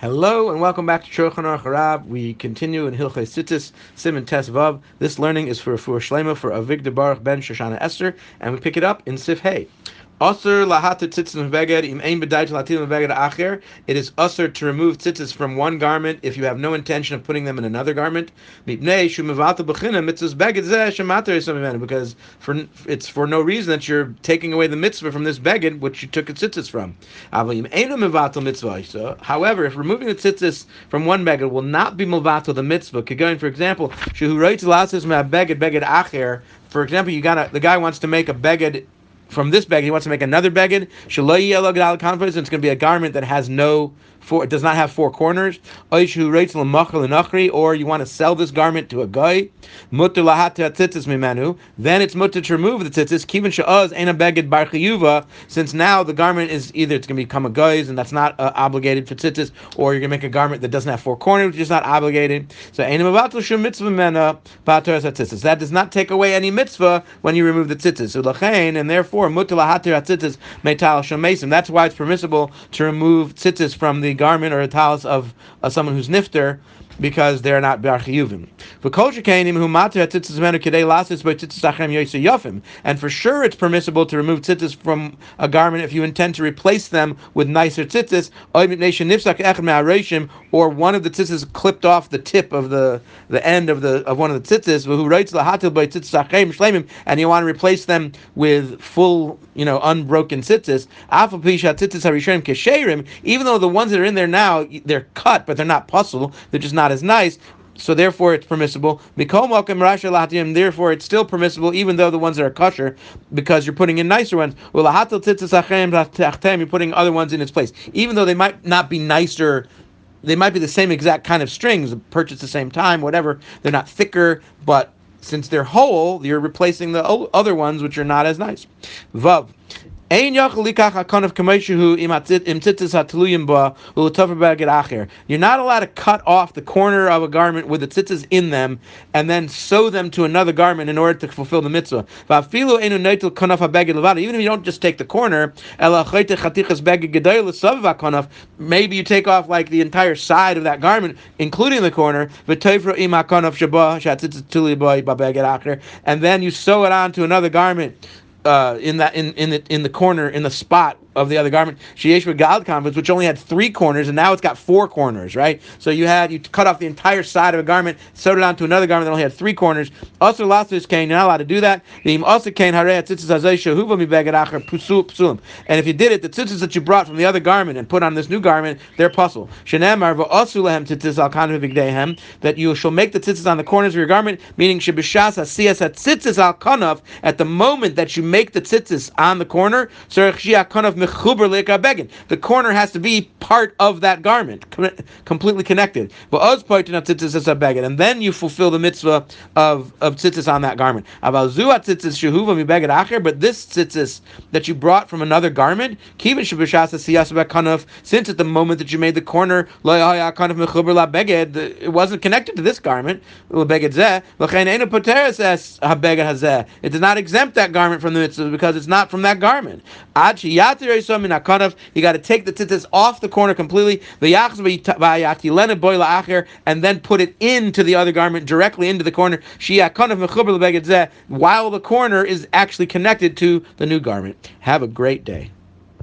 Hello and welcome back to Shulchan Aruch Harab. We continue in Hilchei Tzitzis, Siman Tes Vav. This learning is for for Shlema for Avigdor Baruch Ben Shoshana Esther, and we pick it up in Sif Hey. Usher lahata tzitzis beged im ein bedayt latil beged acher. It is usher to remove tzitzis from one garment if you have no intention of putting them in another garment. Mipnei shumavata b'china mitzvahs beged zeh shemater because for it's for no reason that you're taking away the mitzvah from this beged which you took a tzitzis from. However, if removing the tzitzis from one beged will not be milvato the mitzvah, going for example, shehu writes lasis beged beged acher. For example, you got the guy wants to make a beged from this beged, he wants to make another beged. And it's going to be a garment that has no four, it does not have four corners. Or you want to sell this garment to a guy. Then it's mutter to remove the tzitzis. Kivin sha'az ain't a beged bar Since now the garment is either it's going to become a guy's and that's not uh, obligated for tzitzis, or you're going to make a garment that doesn't have four corners, which is not obligated. So That does not take away any mitzvah when you remove the tzitzis. And therefore, that's why it's permissible to remove tzitzis from the garment or a talis of uh, someone who's nifter because they're not bar. And for sure, it's permissible to remove tzitzis from a garment if you intend to replace them with nicer tzitzis, or one of the tzitzis clipped off the tip of the the end of the of one of the tzitzis, who writes the and you want to replace them with full, you know, unbroken tzitzis. Even though the ones that are in there now they're cut, but they're not pasul, they're just not as nice so therefore it's permissible. Therefore it's still permissible, even though the ones that are kosher, because you're putting in nicer ones. You're putting other ones in its place, even though they might not be nicer. They might be the same exact kind of strings, purchased the same time, whatever. They're not thicker, but since they're whole, you're replacing the other ones which are not as nice. Vav. You're not allowed to cut off the corner of a garment with the tzitzis in them and then sew them to another garment in order to fulfill the mitzvah. Even if you don't just take the corner, maybe you take off like the entire side of that garment, including the corner, and then you sew it onto another garment uh, in that in in the in the corner in the spot of the other garment. Sheyesh Gad conference, which only had three corners, and now it's got four corners, right? So you had you cut off the entire side of a garment, sewed it onto another garment that only had three corners. Also, last is cane, you're not allowed to do that. And if you did it, the tzitzis that you brought from the other garment and put on this new garment, they're pasul. That you shall make the tzitzis on the corners of your garment, meaning shibishas asiyas at tzitzis al at the moment that you make the tzitzis on the corner. The corner has to be part of that garment, completely connected. And then you fulfill the mitzvah of, of tzitzis on that garment. But this tzitzis that you brought from another garment, since at the moment that you made the corner, it wasn't connected to this garment. It does not exempt that garment from the mitzvah because it's not from that garment. You got to take the tzitzis off the corner completely, and then put it into the other garment directly into the corner. While the corner is actually connected to the new garment. Have a great day.